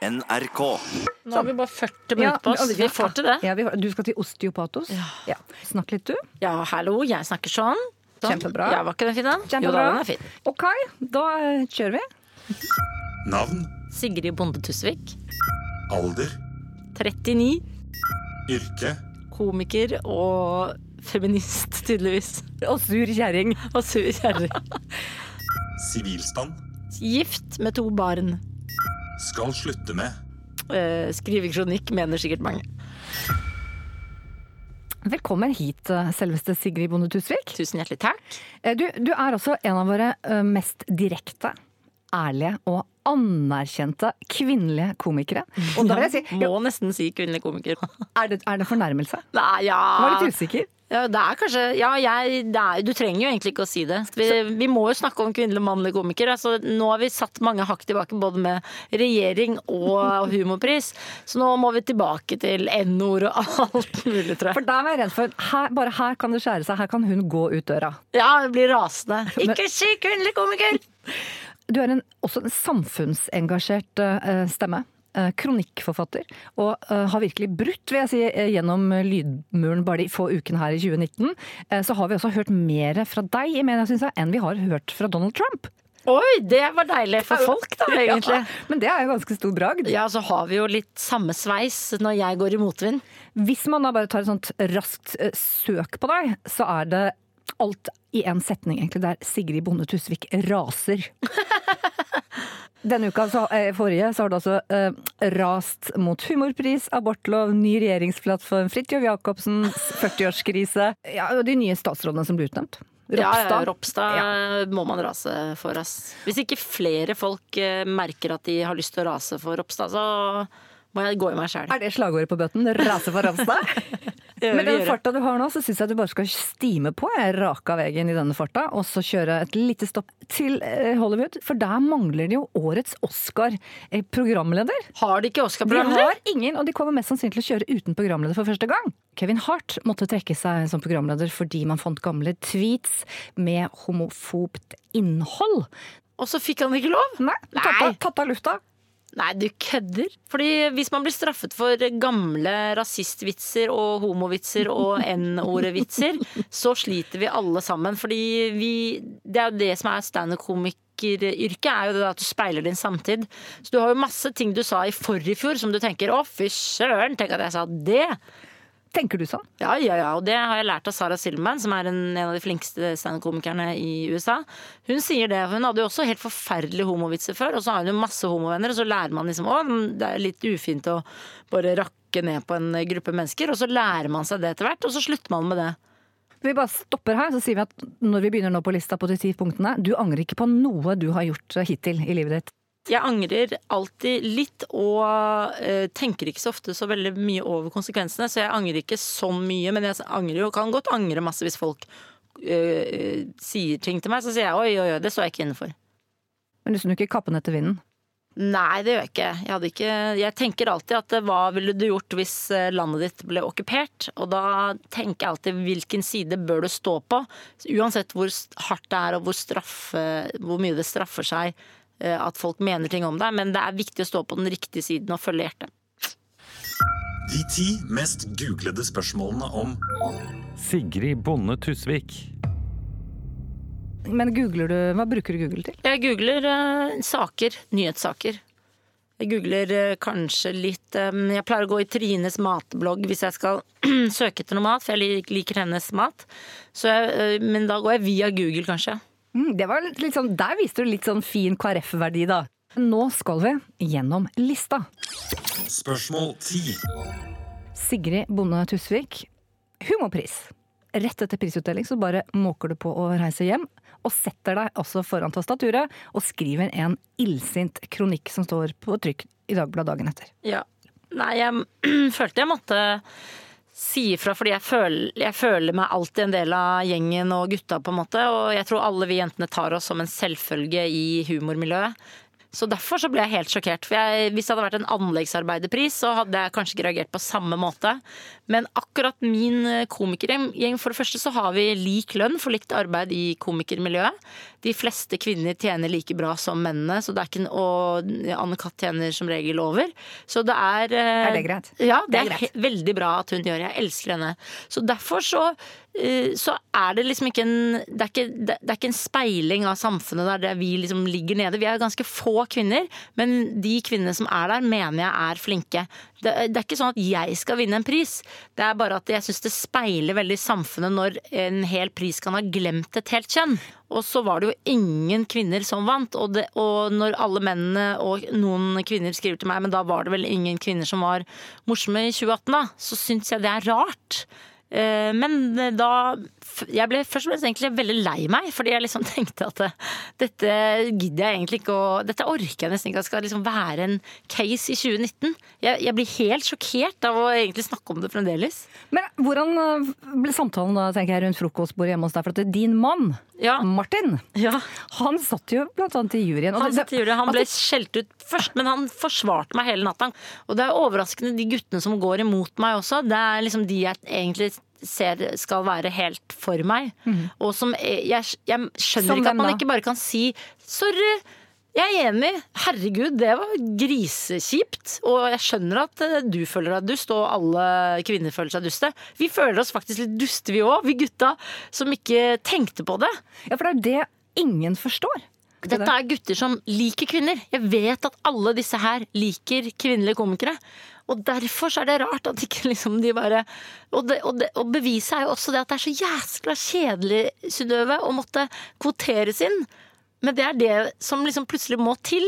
NRK. Nå har vi bare 40 minutter på oss. Vi får til det. Ja, vi, du skal til osteopatos. Ja. Snakk litt, du. Ja, hallo, jeg snakker sånn. sånn. Kjempebra. Ja, var ikke den fin, da? Jo da, den er fin. OK, da eh, kjører vi. Navn, Sigrid Bonde Tusvik. alder, 39. yrke, Komiker og feminist, tydeligvis. Og sur kjerring. Og sur kjerring. sivilstand, Gift med to barn. Skal slutte med, Uh, skrive kronikk, mener sikkert mange. Velkommen hit, eh, selveste Sigrid Bonde Tusvik. Tusen hjertelig takk. Eh, Du, du er også en av våre eh, mest direkte, ærlige og anerkjente kvinnelige komikere. Og da vil jeg si, Må nesten si kvinnelige komikere. er det, er det fornærmelse? Nei, ja. Jeg var litt usikker. Ja, det er kanskje Ja, jeg det er, Du trenger jo egentlig ikke å si det. Vi, vi må jo snakke om kvinnelige og mannlige komikere. Altså, nå har vi satt mange hakk tilbake både med regjering og humorpris. Så nå må vi tilbake til N-ord og alt mulig, tror For der var jeg redd for her, Bare her kan det skjære seg. Her kan hun gå ut døra. Ja, hun blir rasende. Ikke si kvinnelig komiker! Du er en, også en samfunnsengasjert eh, stemme. eh, Kronikkforfatter. Og eh, har virkelig brutt, vil jeg si, gjennom lydmuren bare de få ukene her i 2019. Eh, Så har vi også hørt mer fra deg i media, synes jeg, enn vi har hørt fra Donald Trump. Oi, det var deilig for folk, da, egentlig. Ja, men det er jo ganske stor bragd. Ja, så har vi jo litt samme sveis når jeg går i motvind. Hvis man da bare tar et sånt raskt søk på deg, så er det alt i en setning, egentlig, der Sigrid Bonde Tusvik raser. Denne uka, så, eh, forrige, så har du altså eh, rast mot humorpris, abortlov, ny regjeringsplattform, Fridtjof Jacobsens 40-årskrise. Ja, og de nye statsrådene som ble utnevnt. Ja, ja, Ropstad. ja. må man rase for, ass. Hvis ikke flere folk eh, merker at de har lyst til å rase for Ropstad, så må jeg gå i meg sjæl. Er det slagordet på bøtten? Rase for Ropstad? Med den farta du har nå, så syns jeg du bare skal stime på. Jeg raka veien i denne farta, og så kjøre et lite stopp til eh, Hollywood. For der mangler de jo årets Oscar-programleder. Har de ikke Oscar-programleder? De har ingen, og de kommer mest sannsynlig til å kjøre uten programleder for første gang. Kevin Hart måtte trekke seg som programleder fordi man fant gamle tweets med homofobt innhold. Og så fikk han ikke lov? Nei, tatt av, tatt av lufta. Nei, du kødder. Fordi hvis man blir straffet for gamle rasistvitser og homovitser og N-ordvitser, så sliter vi alle sammen. Fordi vi Det er jo det som er standup-komikeryrket, er jo det at du speiler din samtid. Så du har jo masse ting du sa i forrige fjor som du tenker 'å, fy søren', tenk at jeg sa det'. Tenker du sånn? Ja, ja, ja, og det har jeg lært av Sara Silverman, som er en, en av de flinkeste standup-komikerne i USA. Hun sier det. Hun hadde jo også helt forferdelige homovitser før, og så har hun jo masse homovenner, og så lærer man liksom å, det er litt ufint å bare rakke ned på en gruppe mennesker, og så lærer man seg det etter hvert, og så slutter man med det. Vi bare stopper her, så sier vi at når vi begynner nå på lista på de ti punktene, du angrer ikke på noe du har gjort hittil i livet ditt. Jeg angrer alltid litt, og eh, tenker ikke så ofte så veldig mye over konsekvensene, så jeg angrer ikke så mye, men jeg angrer jo, kan godt angre masse hvis folk eh, sier ting til meg, så sier jeg oi, oi, oi, det står jeg ikke inne for. Men du snur ikke kappen etter vinden. Nei, det gjør jeg ikke. Jeg, ikke. jeg tenker alltid at eh, hva ville du gjort hvis eh, landet ditt ble okkupert? Og da tenker jeg alltid hvilken side bør du stå på? Uansett hvor hardt det er og hvor, straffe, hvor mye det straffer seg at folk mener ting om deg. Men det er viktig å stå på den riktige siden og følge hjertet. de ti mest googlede spørsmålene om Sigrid Bonde Tusvik. Men googler du, hva bruker du Google til? Jeg googler uh, saker, nyhetssaker. Jeg googler eh, kanskje litt eh, Jeg pleier å gå i Trines matblogg hvis jeg skal søke etter noe mat, for jeg liker hennes mat. Så jeg, eh, men da går jeg via Google, kanskje. Mm, det var litt sånn, der viste du litt sånn fin KrF-verdi, da. Nå skal vi gjennom lista. Spørsmål 10. Sigrid Bonde Tusvik, humorpris. Rett etter prisutdeling så bare måker du på å reise hjem, og setter deg også foran tastaturet og skriver en illsint kronikk som står på trykk i Dagbladet dagen etter. Ja. Nei, jeg følte jeg måtte si ifra, fordi jeg føler, jeg føler meg alltid en del av gjengen og gutta, på en måte. Og jeg tror alle vi jentene tar oss som en selvfølge i humormiljøet. Så derfor så ble jeg helt sjokkert. For jeg, hvis det hadde vært en anleggsarbeiderpris, så hadde jeg kanskje ikke reagert på samme måte. Men akkurat min komikergjeng, for det første så har vi lik lønn for likt arbeid i komikermiljøet. De fleste kvinner tjener like bra som mennene, så det er ikke, og Anne-Kat. tjener som regel over. Så det er eh, Er det greit? Ja, det, Det er er, veldig bra at hun gjør. Jeg elsker henne. Så derfor så, eh, så er det liksom ikke en det er ikke, det er ikke en speiling av samfunnet der, der vi liksom ligger nede. Vi er ganske få kvinner, men de kvinnene som er der, mener jeg er flinke. Det, det er ikke sånn at jeg skal vinne en pris. Det er bare at jeg syns det speiler veldig samfunnet når en hel pris kan ha glemt et helt kjønn. Og så var det jo ingen kvinner som vant. Og, det, og når alle mennene og noen kvinner skriver til meg, men da var det vel ingen kvinner som var morsomme i 2018, da, så syns jeg det er rart. Eh, Men da Jeg ble først og fremst egentlig veldig lei meg, fordi jeg liksom tenkte at eh, dette gidder jeg egentlig ikke å Dette orker jeg nesten ikke at skal liksom være en case i 2019. Jeg, jeg blir helt sjokkert av å egentlig snakke om det fremdeles. Men hvordan eh, ble samtalen da, tenker jeg, rundt frokostbordet hjemme hos deg? For at din mann, Ja. Martin, Ja. han satt jo blant annet i juryen. Han, satt i juryen. han ble skjelt ut først, men han forsvarte meg hele natta. Og det er overraskende, de guttene som går imot meg også, det er liksom de jeg egentlig ser skal være helt for meg. Og som jeg, jeg, jeg skjønner Som ikke at man ikke bare kan si sorry. Jeg er enig. Herregud, det var grisekjipt. Og jeg skjønner at eh, du føler deg dust, og alle kvinner føler seg duste. Vi føler oss faktisk litt duste, vi òg. Vi gutta som ikke tenkte på det. Ja, for det er det ingen forstår. Dette er gutter som liker kvinner. Jeg vet at alle disse her liker kvinnelige komikere. Og derfor så er det rart at ikke liksom de bare Og, det, og, det, og beviset er jo også det at det er så jæskla kjedelig, Synnøve, å måtte kvoteres inn. Men det er det som liksom plutselig må til.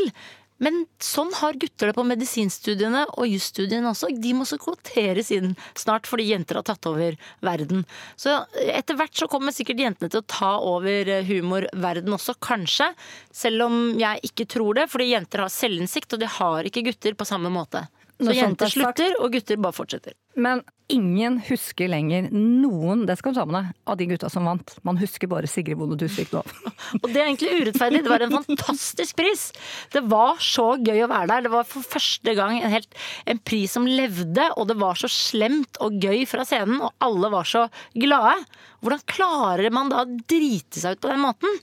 Men sånn har gutter det på medisinstudiene og jusstudiene også. De må også kvoteres inn snart fordi jenter har tatt over verden. Så etter hvert så kommer sikkert jentene til å ta over humorverden også, kanskje. Selv om jeg ikke tror det, fordi jenter har selvinnsikt, og de har ikke gutter på samme måte. Så jenter er slutter, og gutter bare fortsetter. Men ingen husker lenger noen, det skal du ta med deg, av de gutta som vant. Man husker bare Sigrid Bonde Tusvik nå. Og det er egentlig urettferdig. Det var en fantastisk pris. Det var så gøy å være der. Det var for første gang en, helt, en pris som levde, og det var så slemt og gøy fra scenen, og alle var så glade. Hvordan klarer man da å drite seg ut på den måten?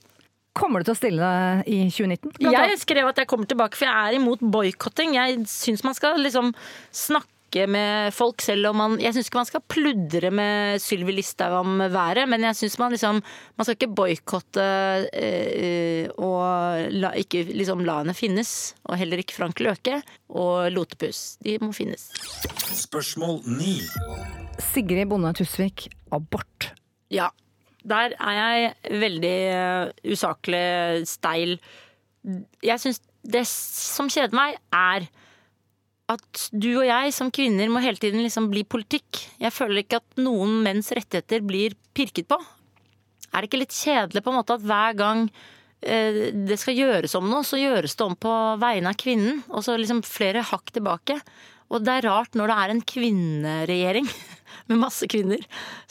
Kommer du til å stille deg i 2019? Jeg skrev at jeg kommer tilbake, for jeg er imot boikotting. Jeg syns man skal liksom snakke med folk selv om man Jeg syns ikke man skal pludre med Sylvi Listhaug om været, men jeg syns man liksom Man skal ikke boikotte øh, og la, ikke liksom la henne finnes. Og heller ikke Frank Løke og Lotepus. De må finnes. Spørsmål 9. Sigrid Bonde Tusvik, abort. Ja. Der er jeg veldig eh, usaklig steil. Jeg syns det som kjeder meg, er at du og jeg som kvinner må hele tiden liksom bli politikk. Jeg føler ikke at noen menns rettigheter blir pirket på. Er det ikke litt kjedelig på en måte at hver gang eh, det skal gjøres om noe, så gjøres det om på vegne av kvinnen? Og så liksom flere hakk tilbake. Og det er rart når det er en kvinneregjering med masse kvinner,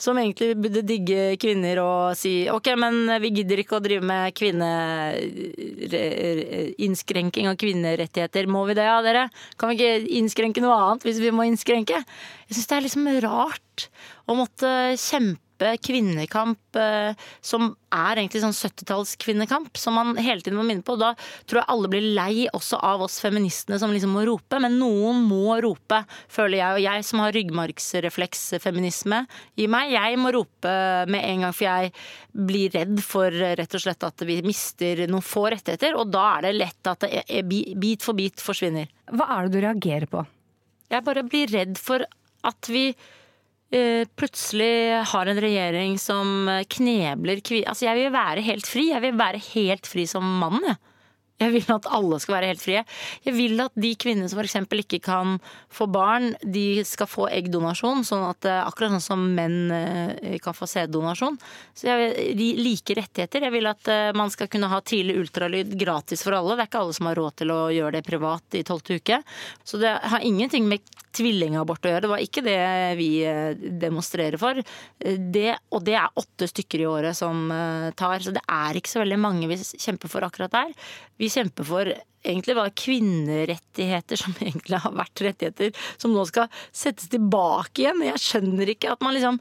som egentlig burde digge kvinner og si ok, men vi gidder ikke å drive med kvinneinnskrenking re- av kvinnerettigheter. Må vi det, ja dere? Kan vi ikke innskrenke noe annet hvis vi må innskrenke? Jeg syns det er liksom rart å måtte kjempe kvinnekamp eh, som er egentlig sånn 70-tallskvinnekamp, som man hele tiden må minne på. Da tror jeg alle blir lei også av oss feministene som liksom må rope, men noen må rope, føler jeg. Og jeg som har ryggmargsrefleksfeminisme i meg, jeg må rope med en gang, for jeg blir redd for rett og slett at vi mister noen få rettigheter, og da er det lett at det er- bit for bit forsvinner. Hva er det du reagerer på? Jeg bare blir redd for at vi eh, plutselig har en regjering som knebler kvinner Altså, jeg vil være helt fri. Jeg vil være helt fri som mann, jeg. Jeg vil at alle skal være helt frie. Jeg vil at de kvinnene som f.eks. ikke kan få barn, de skal få eggdonasjon. Sånn at eh, akkurat sånn som menn eh, kan få sæddonasjon. Så vil like rettigheter. Jeg vil at eh, man skal kunne ha tidlig ultralyd gratis for alle. Det er ikke alle som har råd til å gjøre det privat i tolvte uke. Så det har ingenting med tvillingabort å gjøre. Det var ikke det vi demonstrerer for. Det, og det er åtte stykker i året som tar. Så det er ikke så veldig mange vi kjemper for akkurat der. Vi kjemper for egentlig bare kvinnerettigheter som egentlig har vært rettigheter, som nå skal settes tilbake igjen. Jeg skjønner ikke at man liksom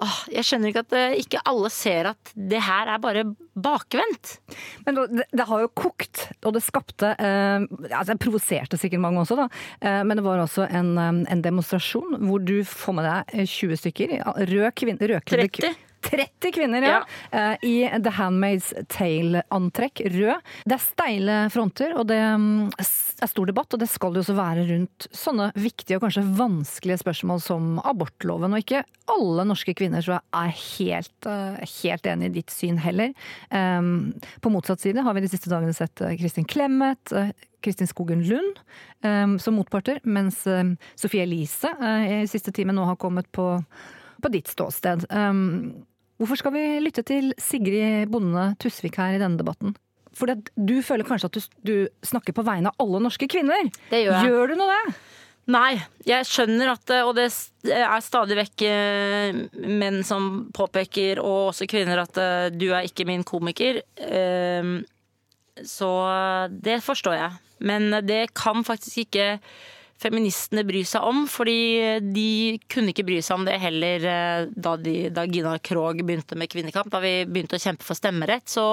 åh, Jeg skjønner ikke at eh, ikke alle ser at det her er bare bakvendt. Men det, det har jo kokt, og det skapte eh, altså Det provoserte sikkert mange også, da. Eh, men det var også en, eh, en demonstrasjon hvor du får med deg eh, 20 stykker. Rød kvinne, rødkledde 30. 30 kvinner, ja. ja. I The Handmaid's Tale-antrekk, rød. Det er steile fronter, og det mm, er stor debatt. Og det skal det også være rundt sånne viktige og kanskje vanskelige spørsmål som abortloven. Og ikke alle norske kvinner tror jeg er helt, eh, helt enig i ditt syn heller. Eh, På motsatt side har vi de siste dagene sett eh, Kristin Clemet, eh, Kristin Skogen Lund eh, som motparter, mens eh, Sofie Elise eh, i siste time nå har kommet på, på ditt ståsted. Um, Hvorfor skal vi lytte til Sigrid Bonde Tusvik her i denne debatten? For du føler kanskje at du, du snakker på vegne av alle norske kvinner? Det gjør jeg. Gjør du nå det? Nei, jeg skjønner at Og det er stadig vekk eh, menn som påpeker, og også kvinner, at eh, du er ikke min komiker. Eh, Så det forstår jeg. Men det kan faktisk ikke feministene bry seg om, fordi de kunne ikke bry seg om det heller eh, da, de, da Gina Krog begynte med kvinnekamp. Da vi begynte å kjempe for stemmerett, så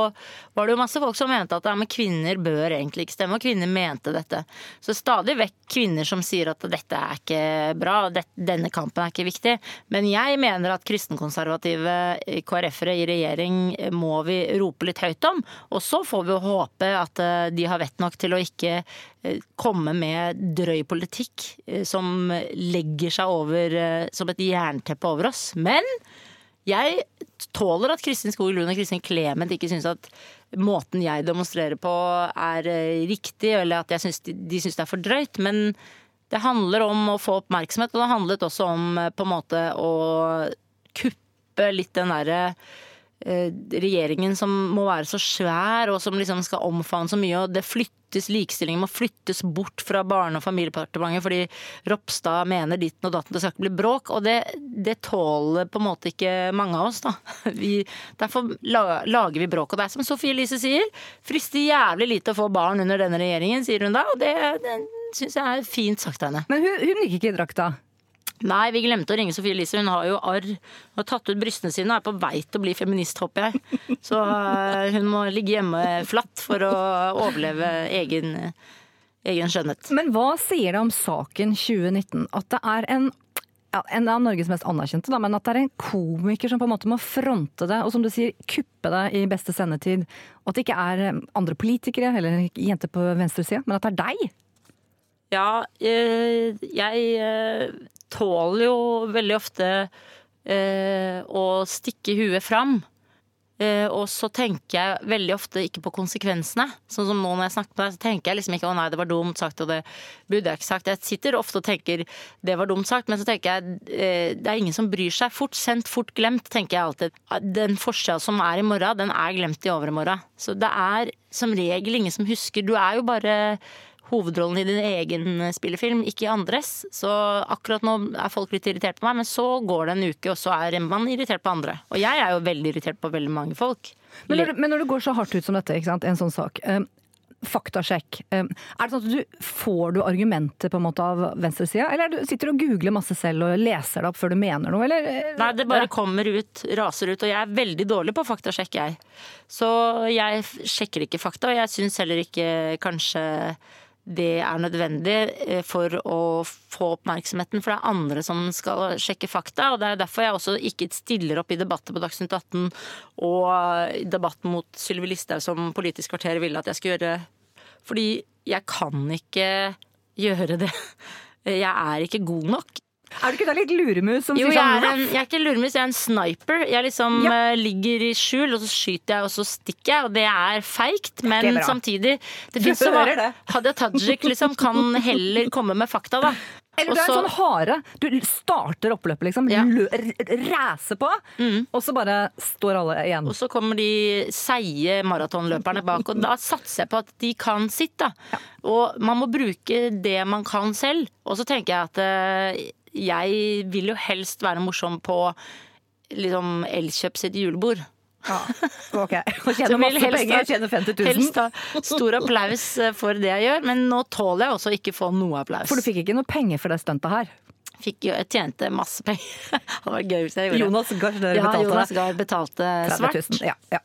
var det jo masse folk som mente at ja, men kvinner bør egentlig ikke stemme, og kvinner mente dette. Så stadig vekk kvinner som sier at dette er ikke bra, denne kampen er ikke viktig. Men jeg mener at kristenkonservative KrF-ere i regjering må vi rope litt høyt om. Og så får vi håpe at eh, de har vett nok til å ikke eh, komme med drøy politikk eh, som legger seg over eh, som et jernteppe over oss. Men jeg tåler at Kristin Skog Lund og Kristin Clemet ikke syns at måten jeg demonstrerer på er eh, riktig, eller at synes de, de syns det er for drøyt. Men det handler om å få oppmerksomhet, og det handlet også om eh, på en måte å kuppe litt den derre eh, regjeringen som må være så svær og som liksom skal omfavne så mye. og det flyttes, Likestillingen må flyttes bort fra Barne- og familiedepartementet fordi Ropstad mener ditten og datten, det skal ikke bli bråk. Og det, det tåler på en måte ikke mange av oss. da. Vi, derfor lager vi bråk. Og det er som Sofie Elise sier, frister jævlig lite å få barn under denne regjeringen, sier hun da. Og det, det syns jeg er fint sagt av henne. Men hun, hun gikk ikke i drakta. Nei, vi glemte å ringe Sofie Elise. Hun har jo arr. Hun har tatt ut brystene sine og er på vei til å bli feminist, håper jeg. Så øh, hun må ligge hjemme flatt for å overleve egen, egen skjønnhet. Men hva sier det om saken 2019? At det er en ja, en av Norges mest anerkjente, da, men at det er en komiker som på en måte må fronte det, og som du sier, kuppe det i beste sendetid. Og at det ikke er eh, andre politikere eller jenter på venstresida, men at det er deg. Ja, øh, jeg tåler jo veldig ofte eh, å stikke huet fram. Eh, og så tenker jeg veldig ofte ikke på konsekvensene. Sånn som nå når jeg snakker med deg, så tenker jeg liksom ikke 'å nei, det var dumt sagt', og det burde jeg ikke sagt. Jeg sitter ofte og tenker 'det var dumt sagt', men så tenker jeg eh, det er ingen som bryr seg. Fort sendt, fort glemt, tenker jeg alltid. Den forskjellen som er i morgen, den er glemt i overmorgen. Så det er som regel ingen som husker. Du er jo bare hovedrollen i din egen spillefilm, ikke i andres. Så akkurat nå er folk litt irritert på meg, men så går det en uke, og så er man irritert på andre. Og jeg er jo veldig irritert på veldig mange folk. Men når, men når det går så hardt ut som dette, ikke sant? en sånn sak. Um, faktasjekk. Eh, er det sånn at du Får du argumenter på en måte av venstresida, eller er du, sitter du og googler masse selv og leser det opp før du mener noe, eller? eh, Nei, det bare kommer ut, raser ut. Og jeg er veldig dårlig på faktasjekk, jeg. Så jeg sjekker ikke fakta, og jeg syns heller ikke kanskje det er nødvendig eh, for å få oppmerksomheten, for det er andre som skal sjekke fakta. Og det er derfor jeg også ikke stiller opp i debatter på Dagsnytt 18 og i debatten mot Sylvi Listhaug som Politisk kvarter ville at jeg skulle gjøre. Fordi jeg kan ikke gjøre det. Jeg er ikke god nok. Er du ikke da litt luremus som Jo, sier jeg sånn er, en, jeg er ikke luremus, jeg er en sniper. Jeg liksom Ja. uh, ligger i skjul, og så skyter jeg, og så stikker jeg. Og det er feigt, men er samtidig det finnes så-. Hadia Tajik liksom kan heller komme med fakta, da. Eller du er en sånn hare. Du starter oppløpet, liksom. Ja. Ræser på, og så bare står alle igjen. Og så kommer de seige maratonløperne bak, og da satser jeg på at de kan sitt, da. Og man må bruke det man kan selv. Og så tenker jeg at eh, jeg vil jo helst være morsom på liksom Elkjøp sitt julebord. Ja. Ok. Og tjene masse penger. tjene Tjener 50 000. Helst ha stor applaus for det jeg gjør, men nå tåler jeg også ikke få noe applaus. For du fikk ikke noe penger for det stuntet her. Fikk jeg tjente masse penger. det var gøy hvis jeg gjorde. Jonas Gahr Ja, betalte Jonas Gahr betalte svart. 000. Ja, ja.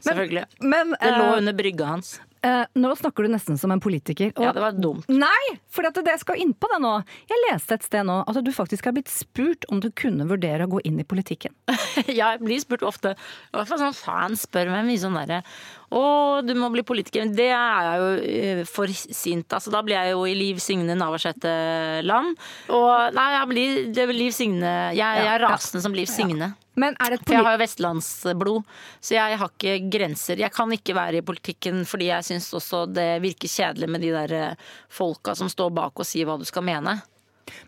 Selvfølgelig. Men Det lå eh, under brygga hans. Eh, nå snakker du nesten som en politiker. og- Ja, det var dumt. Nei, for at det skal inn på det nå. Jeg leste et sted nå at du faktisk har blitt spurt om du kunne vurdere å gå inn i politikken. ja, Jeg blir spurt ofte, i hvert fall sånn fans spør meg mye sånn derre Å, du må bli politiker. Men det er jeg jo eh, for sint. Altså, da blir jeg jo i Liv Signe Navarsete-land. Og nei, jeg blir, det Liv Signe Jeg, jeg er Ja, rasende som Liv Signe. Men er det jeg har jo vestlandsblod, så jeg har ikke grenser. Jeg kan ikke være i politikken fordi jeg syns også det virker kjedelig med de der eh, folka som står bak og sier hva du skal mene.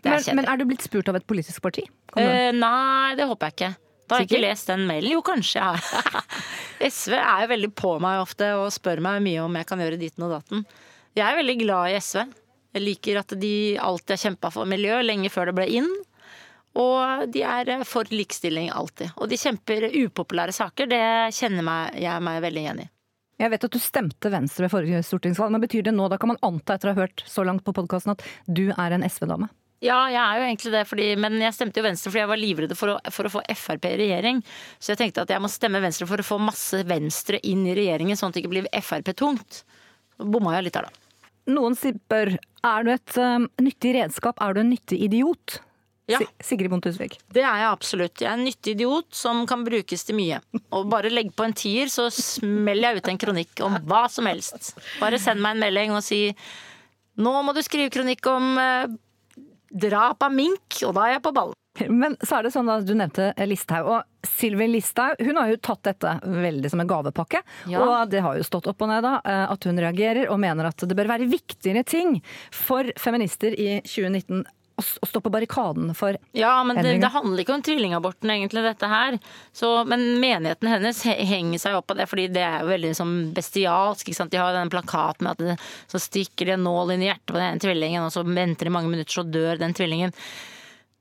Er men, men er du blitt spurt av et politisk parti? Eh, nei, det håper jeg ikke. Da har jeg ikke lest den mailen. Jo, kanskje jeg har. SV er jo veldig på meg ofte og spør meg mye om jeg kan gjøre ditten og datten. Jeg er veldig glad i SV. Jeg liker at de alltid har kjempa for miljø, lenge før det ble inn. Og de er eh, for likestilling alltid. Og de kjemper upopulære saker. Det kjenner meg, jeg meg veldig igjen i. Jeg vet at du stemte Venstre ved forrige stortingsvalg, men betyr det nå, da kan man anta etter å ha hørt så langt på podkasten, at du er en SV-dame? Ja, jeg er jo egentlig det, fordi, men jeg stemte jo Venstre fordi jeg var livredd for for å få Frp i regjering. Så jeg tenkte at jeg må stemme Venstre for å få masse Venstre inn i regjeringen, sånn at det ikke blir Frp-tungt. Bomma jeg litt der, da. Noen spør er du et um, nyttig redskap, er du en nyttig idiot? Ja. Sigrid Bonde Tusvik. Det er jeg absolutt. Jeg er en nyttig idiot som kan brukes til mye. Og bare legg på en tier, så smeller jeg ut en kronikk om hva som helst. Bare send meg en melding og si nå må du skrive kronikk om eh, drap av mink, og da er jeg på ballen. Men så er det sånn at du nevnte Listhaug, og Sylvi Listhaug hun har jo tatt dette veldig som en gavepakke. Ja. Og det har jo stått opp og ned da, eh, at hun reagerer og mener at det bør være viktigere ting for feminister i 2019 å å stå på barrikaden for Ja, men det, det handler ikke om tvillingaborten, egentlig, dette her. Så, men menigheten hennes henger seg opp av det, fordi det er jo veldig sånn bestialsk. De har den plakaten med at det, så stikker de en nål inn i hjertet på den ene tvillingen, og så venter de mange minutter, så dør den tvillingen.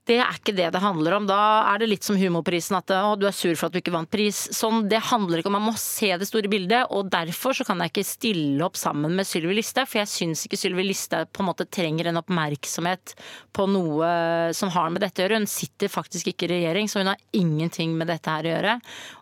Det er ikke det det handler om. Da er det litt som humorprisen, at å, du er sur for at du ikke vant pris. Sånn, Det handler ikke om Man må se det store bildet, og derfor så kan jeg ikke stille opp sammen med Sylvi Listhaug, for jeg syns ikke Sylvi Listhaug på en måte trenger en oppmerksomhet på noe som har med dette å gjøre. Hun sitter faktisk ikke i regjering, så hun har ingenting med dette her å gjøre.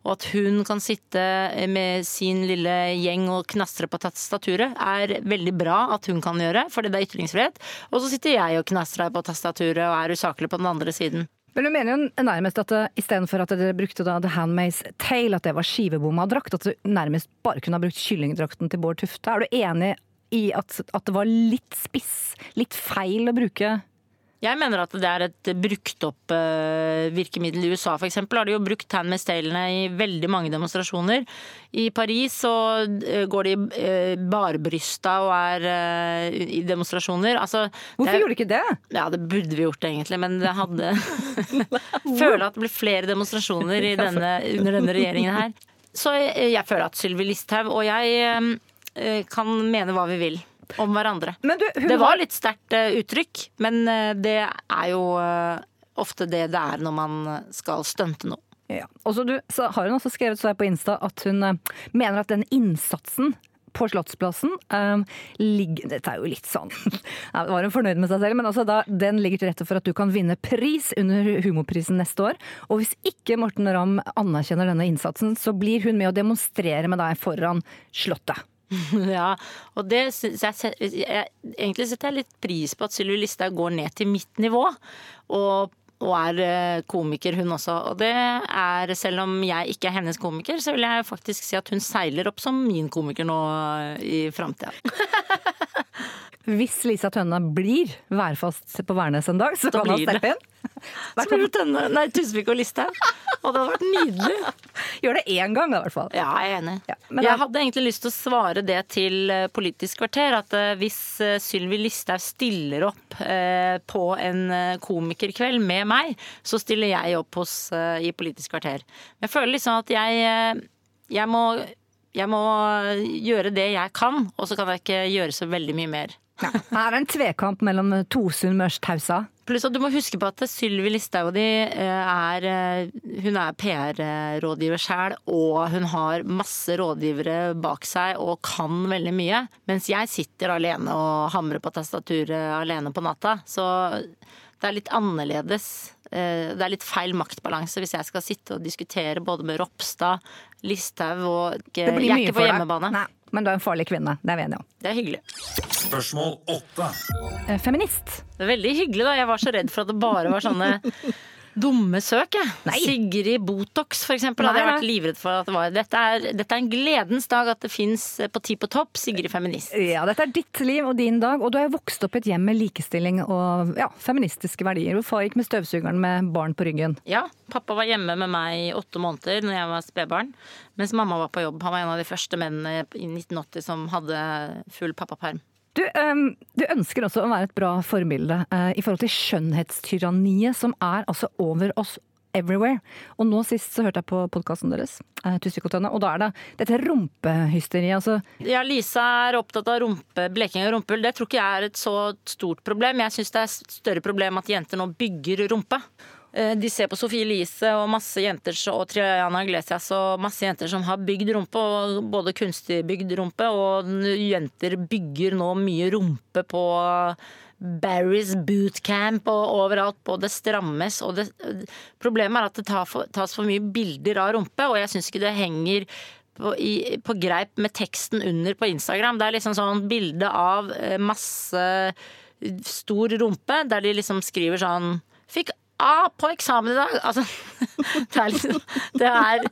Og at hun kan sitte med sin lille gjeng og knastre på tastaturet, er veldig bra at hun kan gjøre, fordi det er ytringsfrihet. Og så sitter jeg og knastrer på tastaturet og er usaklig på den andre siden. Men du mener jo nærmest at istedenfor at dere brukte da The Handmaid's Tale, at det var skivebomma drakt, at du nærmest bare kunne ha brukt kyllingdrakten til Bård Tufte. Er du enig i at, at det var litt spiss, litt feil å bruke Jeg mener at det er et brukt opp eh, virkemiddel. I USA eksempel har de jo brukt Handmaid's Tale-ene i veldig mange demonstrasjoner. I Paris så eh, går de uh, barbrysta og er eh, i demonstrasjoner. Altså, Hvorfor er- gjorde de ikke det? Ja, det burde vi gjort egentlig, men det hadde Føler at det blir flere demonstrasjoner i denne, under denne regjeringen her. Så jeg, jeg føler at Sylvi Listhaug og jeg eh, kan mene hva vi vil om hverandre. Men du, Det var litt sterkt eh, uttrykk, men eh, det er jo eh, ofte det det er når man skal stunte noe. Ja. Og så, du, har hun også skrevet så her på Insta at hun mener at den innsatsen på Slottsplassen um, ligger Dette er jo litt sånn ja, Var hun fornøyd med seg selv? Men altså da, den ligger til rette for at du kan vinne pris under Humorprisen neste år. Og hvis ikke Morten Ramm anerkjenner denne innsatsen, så blir hun med å demonstrere med deg foran Slottet. Ja, og det syns jeg, jeg Egentlig setter jeg litt pris på at Sylvi Listhaug går ned til mitt nivå. Og, og er eh, komiker, hun også. Og det er, selv om jeg ikke er hennes komiker, så vil jeg faktisk si at hun seiler opp som min komiker nå eh, i framtida. Hvis Lisa Tønne blir værfast på Værnes en dag, så Da kan han steppe inn. Så blir det Tønne, nei, Tusvik og Listhaug. Og det hadde vært nydelig. Gjør det én gang, da, i hvert fall. Ja, jeg er enig. Ja, jeg hadde egentlig lyst til å svare det til eh, Politisk kvarter. At eh, hvis eh, Sylvi Listhaug stiller opp på en komikerkveld med meg, så stiller jeg opp hos, i Politisk kvarter. Men jeg føler liksom at jeg, jeg må jeg må gjøre det jeg kan, og så kan jeg ikke gjøre så veldig mye mer. Her er det en tvekamp mellom to sunnmørstauser. Pluss at du må huske på at Sylvi Listhaug eh, er eh, Hun er PR-rådgiver sjæl, og hun har masse rådgivere bak seg og kan veldig mye. Mens jeg sitter alene og hamrer på tastaturet alene på natta. Så det er litt annerledes. eh, Det er litt feil maktbalanse hvis jeg skal sitte og diskutere både med Ropstad, Listhaug og Jeg er ikke på hjemmebane. Nei, men du er en farlig kvinne. Det er vi enige om. Det er hyggelig. Spørsmål åtte. Eh, Feminist. Det er veldig hyggelig, da. Jeg var så redd for at det bare var sånne dumme søk, jeg. Nei. Sigrid Botox, for eksempel, hadde jeg vært livredd for at det var. Dette er, dette er en gledens dag at det fins på Ti på topp Sigrid Feminist. Ja, dette er ditt liv og din dag, og du er vokst opp i et hjem med likestilling og ja, feministiske verdier. Hvor far gikk med støvsugeren med barn på ryggen. Ja, pappa var hjemme med meg i åtte måneder når jeg var spedbarn, mens mamma var på jobb. Han var en av de første mennene i 1980 som hadde full pappaperm. Du, um, du ønsker også å være et bra forbilde uh, i forhold til skjønnhetstyranniet som er altså over oss everywhere. Og nå sist så hørte jeg på podkasten deres, uh, og og da er det dette rumpehysteriet. Altså, Ja, Lisa er opptatt av rumpe, bleking av rumpehull. Det tror ikke jeg er et så stort problem. Jeg syns det er et større problem at jenter nå bygger rumpe. Eh, De ser på Sofie Elise og masse jenter og Triana Iglesias og masse jenter som har bygd rumpe, både kunstig bygd rumpe, og jenter bygger nå mye rumpe på Barry's bootcamp og overalt og det strammes. Og det, problemet er at det for, tas for mye bilder av rumpe, og jeg syns ikke det henger på, i, på greip med teksten under på Instagram. Det er liksom sånn bilde av eh, masse stor rumpe, der de liksom skriver sånn Fikk A på eksamen i dag! Altså, det er liksom det er,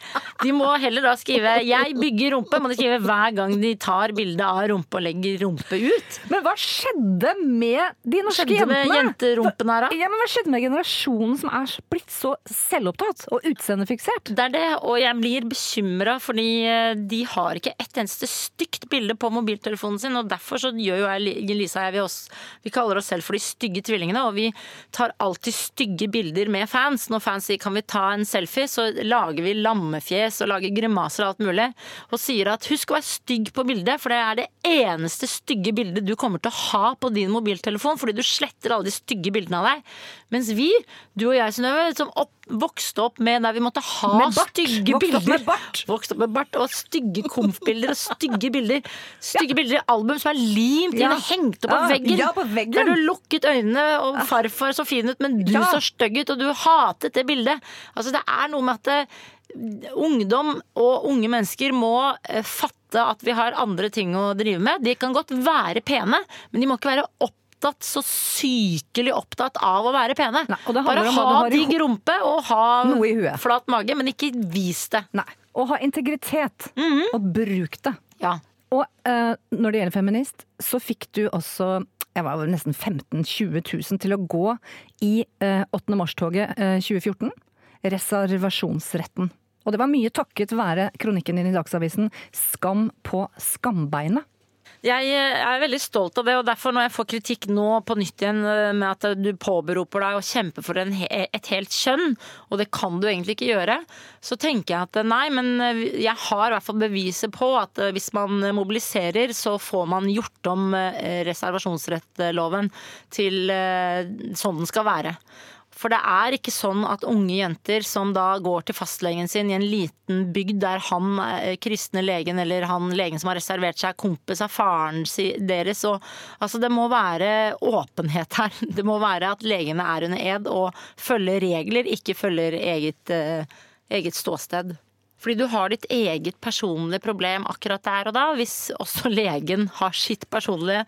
De må heller da skrive 'jeg bygger rumpe', må de skrive hver gang de tar bilde av rumpe og legger rumpe ut. men hva skjedde med de norske Skjedde med jentene? jenterumpen her, da? Ja, men Hva skjedde med generasjonen som er blitt så selvopptatt og utseendefiksert? Det er det, og jeg blir bekymra fordi eh, de har ikke et eneste stygt bilde på mobiltelefonen sin, og derfor så gjør jo jeg, Lisa og jeg, vi, også, vi kaller oss selv for de stygge tvillingene, og vi tar alltid stygge bilder med fans. Når fans sier kan vi ta en selfie, så lager vi lammefjes og lager grimaser og alt mulig, og sier at husk å være stygg på bildet, for det er det eneste stygge bildet du kommer til å ha på din mobiltelefon, fordi du sletter alle de stygge bildene av deg. Mens vi, du og jeg, Synnøve, som opp, vokste opp med der vi måtte ha stygge Vokste opp bilder. med bart. Vokste opp med bart og stygge komfbilder og stygge bilder. Stygge bilder i album som er limt inn Ja. og hengt opp på veggen. ja, på veggen. Der du lukket øynene, og farfar så fin ut, men du Ja. så stygg ut, og du hatet det bildet. Altså, det er noe med at det, ungdom og unge mennesker må eh, fatte at vi har andre ting å drive med. De kan godt være pene, men de må ikke være opptatt så sykelig opptatt av å være pene. Nei, og Bare ha digg rumpe og ha flat mage, men ikke vis det. Nei. Å ha integritet, Mhm. og bruk det. Ja. Og uh, når det gjelder feminist, så fikk du også jeg var jo nesten 15 000-20 000 til å gå i eh, 8. mars-toget eh, 2014. Reservasjonsretten. Og det var mye takket være kronikken din i Dagsavisen 'Skam på skambeinet'. Jeg eh, er veldig stolt av det, og derfor når jeg får kritikk nå på nytt igjen eh, med at du påberoper deg å kjempe for en, et helt kjønn, og det kan du egentlig ikke gjøre, så tenker jeg at eh, nei, men eh, jeg har i hvert fall beviset på at eh, hvis man mobiliserer, så får man gjort om eh, reservasjonsrettloven til eh, sånn den skal være. For det er ikke sånn at unge jenter som da går til fastlegen sin i en liten bygd der han eh, kristne legen eller han legen som har reservert seg, er kompis av faren deres og Altså, det må være åpenhet her. Det må være at legene er under ed og følger regler, ikke følger eget, eh, eget ståsted. Fordi du har ditt eget personlige problem akkurat der og da. Hvis også legen har sitt personlige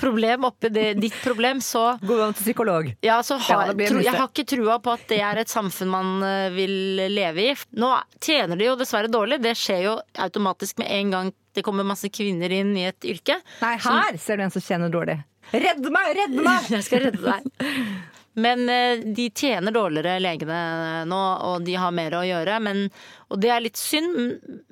problem oppi det, ditt problem, så Gå til psykolog. ja, så har, ja, tro, jeg har ikke trua på at det er et samfunn man eh, vil leve i. Nå tjener de jo dessverre dårlig. Det skjer jo automatisk med en gang det kommer masse kvinner inn i et yrke. Nei, her ser du en som tjener dårlig. Redd meg, redd meg! Jeg skal redde deg. Men eh, de tjener dårligere, legene nå, og de har mer å gjøre. Men, og det er litt synd.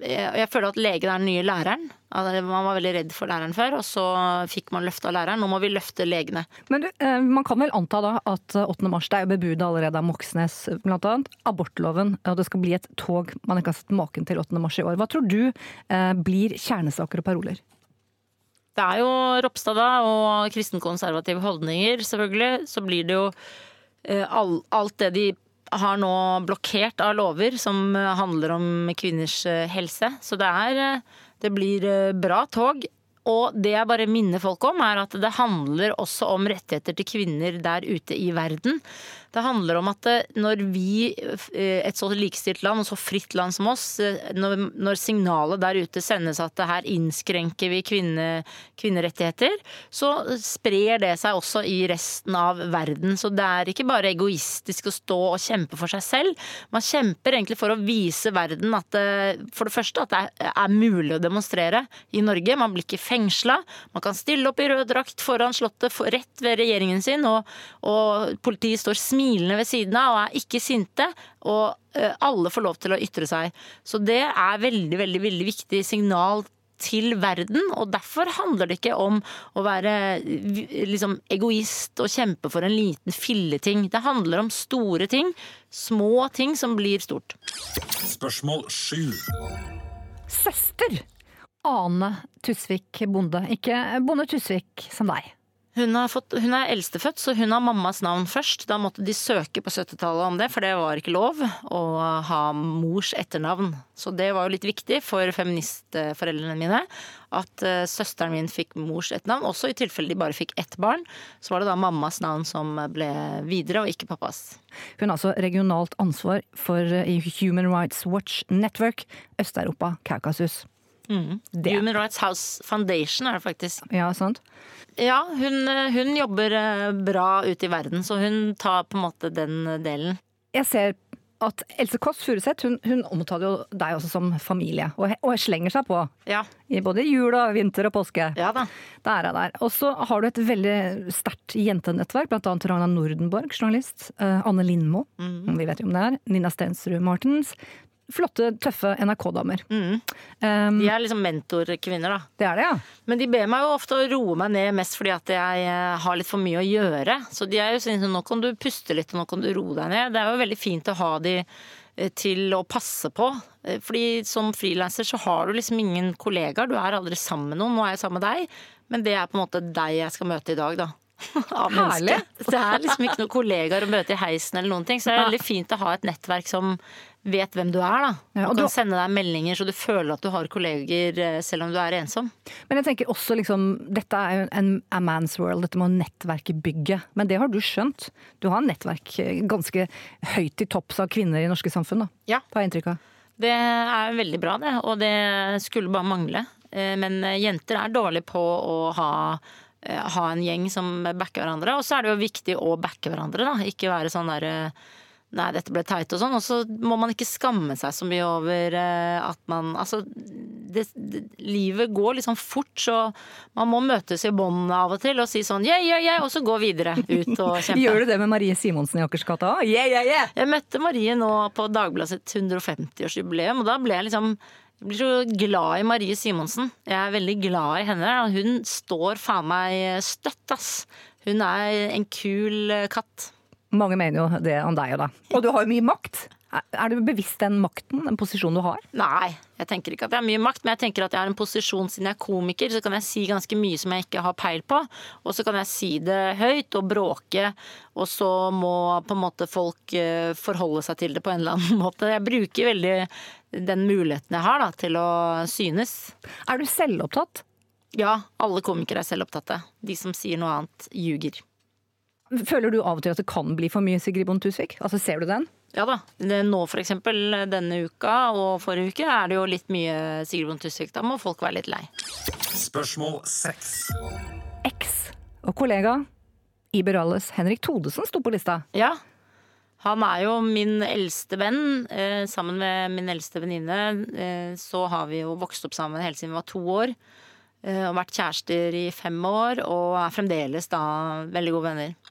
Jeg, jeg føler at legen er den nye læreren. Man var veldig redd for læreren før, og så fikk man løfta læreren. Nå må vi løfte legene. Men eh, man kan vel anta da at eh, 8. mars det er jo bebudet allerede av Moxnes, annet. Abortloven, og det skal bli et tog man ikke har sett maken til 8. mars i år. Hva tror du eh, blir kjernesaker og paroler? Det er jo Ropstad da, og kristenkonservative holdninger, selvfølgelig. Så blir det jo eh, all, alt det de har nå blokkert av lover som eh, handler om kvinners eh, helse. Så det er Det blir bra tog. Og det jeg bare minner folk om, er at det handler også om rettigheter til kvinner der ute i verden. Det handler om at eh, når vi, eh, et så likestilt land og så fritt land som oss, eh, når, når signalet der ute sendes at her innskrenker vi kvinne, kvinnerettigheter, så sprer det seg også i resten av verden. Så det er ikke bare egoistisk å stå og kjempe for seg selv. Man kjemper egentlig for å vise verden at for det første at det er mulig å demonstrere i Norge. Man blir ikke fengsla. Man kan stille opp i rød drakt foran Slottet rett ved regjeringen sin, og, og politiet står smilende smilende ved siden av og er ikke sinte. Og eh, alle får lov til å ytre seg. Så det er veldig, veldig, veldig viktig signal til verden, og derfor handler det ikke om å være liksom, egoist og kjempe for en liten filleting. Det handler om store ting, små ting som blir stort. Spørsmål 7. Søster! Ane Tusvik Bonde. Ikke Bonde Tusvik som deg. Hun, fått, hun, er eldstefødt, så hun har mammas navn først. Da måtte de søke på 70-tallet om det, for det var ikke lov å ha mors etternavn. Så det var jo litt viktig for feministforeldrene mine at uh, søsteren min fikk mors etternavn. Også i tilfelle de bare fikk ett barn, så var det da mammas navn som ble videre, og ikke pappas. Hun har altså regionalt ansvar for uh, Human Rights Watch Network Øst-Europa, Kaukasus. Mm. Human Rights House Foundation er det faktisk. Ja, sant. Ja, hun, hun, jobber eh, bra ute i verden, så hun tar på en måte den delen. Jeg ser at Else Kåss Furuseth hun, hun, omtaler jo deg også som familie, og, og slenger seg på. Ja. I både jul og vinter og påske. Ja da. Der er der. Og så har du et veldig sterkt jentenettverk, annet Ragna Nordenborg, journalist. Uh, Anne Lindmo, mm. vi vet jo om det er. Nina Stensrud Martens flotte, tøffe NRK-damer. Mm. Um, de er liksom mentorkvinner, da. Det er det, ja. Men de ber meg jo ofte å roe meg ned mest fordi at jeg eh, har litt for mye å gjøre. Så de er jo sånn nå kan du puste litt, og nå kan du roe deg ned. Det er jo veldig fint å ha de eh, til å passe på. Eh, fordi som frilanser så har du liksom ingen kollegaer. Du er aldri sammen med noen. Nå er jeg sammen med deg, men det er på en måte deg jeg skal møte i dag, da. Av Herlig. Det er liksom ikke noen kollegaer å møte i heisen eller noen ting. Så det er veldig fint å ha et nettverk som vet hvem du er, da. Ja, og, og kan du... sende deg meldinger så du føler at du har kolleger eh, selv om du er ensom. Men jeg tenker også liksom Dette er jo en a man's world, dette må nettverket bygge. Men det har du skjønt. Du har nettverk eh, ganske høyt i topps av kvinner i norske samfunn, da. Ja. Har jeg inntrykk av. Det er veldig bra, det. Og det skulle bare mangle. Eh, men jenter er dårlige på å ha ha en gjeng som backer hverandre. Og så er det jo viktig å backe hverandre, da. Ikke være sånn derre Nei, dette ble teit og sånn. Og så må man ikke skamme seg så mye over eh, at man Altså, det, det, livet går liksom fort, så man må møtes i bånd av og til og si sånn yeah, yeah, yeah, og så gå videre ut og kjempe. Gjør du det med Marie Simonsen i Akersgata òg? Yeah, yeah, yeah! Jeg møtte Marie nå på Dagbladet sitt 150-årsjubileum, og da ble jeg liksom jeg blir så glad i Marie Simonsen. Jeg er veldig glad i henne. Hun står faen meg støtt, ass. Hun er en kul katt. Mange mener jo det om deg, og da. Og du har jo mye makt. Er du bevisst den makten, den posisjonen du har? Nei, jeg tenker ikke at jeg har mye makt, men jeg tenker at jeg har en posisjon siden jeg er komiker, så kan jeg si ganske mye som jeg ikke har peil på. Og så kan jeg si det høyt og bråke, og så må på en måte folk eh, forholde seg til det på en eller annen måte. Jeg bruker veldig den muligheten jeg har da, til å synes. Er du selvopptatt? Ja, alle komikere er selvopptatte. De som sier noe annet, ljuger. Føler du av og til at det kan bli for mye Sigrid Bonde Tusvik? Altså, ser du den? Ja da. Nå for eksempel denne uka og forrige uke er det jo litt mye Sigrid Bonde Tusvik. Da må folk være litt lei. Spørsmål seks. Eks og kollega Iber Alles Henrik Todesen sto på lista. Ja. Han er jo min eldste venn. Eh, sammen med min eldste venninne eh, så har vi jo vokst opp sammen helt siden vi var to år. Eh, og vært kjærester i fem år, og er fremdeles da veldig gode venner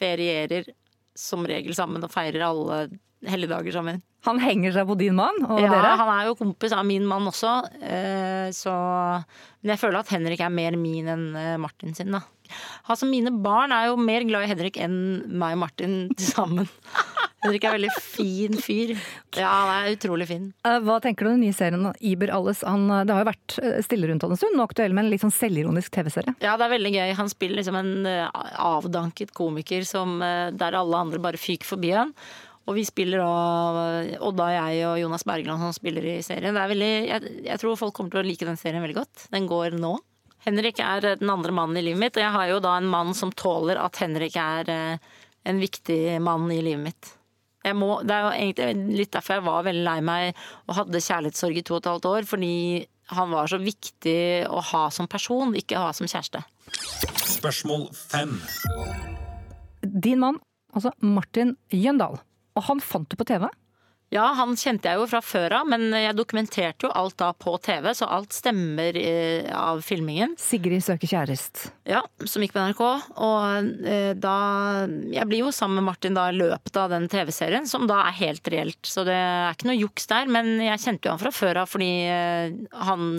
ferierer som regel sammen og feirer alle helligdager sammen. Han henger seg på din mann og ja, dere? Ja, han er jo kompis av min mann også. Eh, så Men jeg føler at Henrik er mer min enn eh, Martin sin, da. Altså, mine barn er jo mer glad i Henrik enn meg og Martin til sammen. Henrik er en veldig fin fyr. Ja, han er utrolig fin. Eh, hva tenker du om den nye serien Iber Alles? Han, eh, det har jo vært eh, stille rundt han en stund, nå aktuell med en litt sånn selvironisk TV-serie. Ja, det er veldig gøy. Han spiller liksom en avdanket komiker som, der alle andre bare fyker forbi han. Og vi spiller da Odda, jeg og Jonas Bergland som spiller i serien. Det er veldig, jeg, jeg tror folk kommer til å like den serien veldig godt. Den går nå. Henrik er den andre mannen i livet mitt, og jeg har jo da en mann som tåler at Henrik er en viktig mann i livet mitt. Jeg må, det er jo egentlig litt derfor jeg var veldig lei meg og hadde kjærlighetssorg i to og et halvt år. Fordi han var så viktig å ha som person, ikke ha som kjæreste. Spørsmål fem. Din mann, altså Martin Jøndal, og han fant du på TV. Ja, han kjente jeg jo fra før av, men jeg dokumenterte jo alt da på TV, så alt stemmer eh, av filmingen. Sigrid søker kjærest. Ja, som gikk på NRK. Og eh, da Jeg blir jo sammen med Martin da i løpet av den TV-serien, som da er helt reelt. Så det er ikke noe juks der. Men jeg kjente jo han fra før av fordi eh, han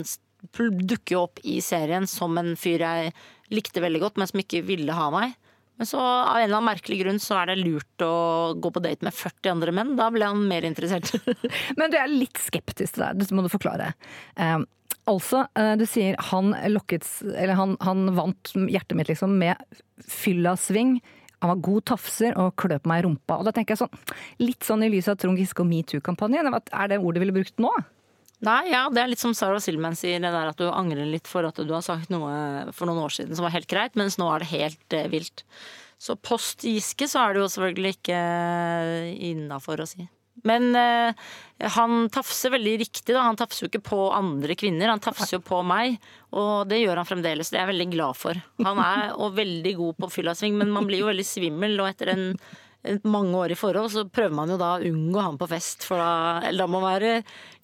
dukker jo opp i serien som en fyr jeg likte veldig godt, men som ikke ville ha meg. Men så av en eller annen merkelig grunn så er det lurt å gå på date med 40 andre menn. Da ble han mer interessert. Men du er litt skeptisk til det, Dette må du forklare. Um, altså, eh, du sier han lokket Eller han, han vant hjertet mitt liksom med fyllasving. Han var god tafser og kløp meg i rumpa. Og da tenker jeg sånn, Litt sånn i lys av Trond Giske og metoo-kampanjen. Er det ordet du ville brukt nå? Nei, ja, det er litt som Sarah Silman sier, det der at du angrer litt for at du har sagt noe for noen år siden som var helt greit, mens nå er det helt eh, vilt. Så post Giske så er det jo selvfølgelig ikke innafor å si. Men eh, han tafser veldig riktig, da. Han tafser jo ikke på andre kvinner, han tafser jo på meg. Og det gjør han fremdeles, det er jeg veldig glad for. Han er og veldig god på fyllasving, men man blir jo veldig svimmel, og etter en mange år i forhold, så prøver man jo da å unngå han på fest. For da, eller da må man være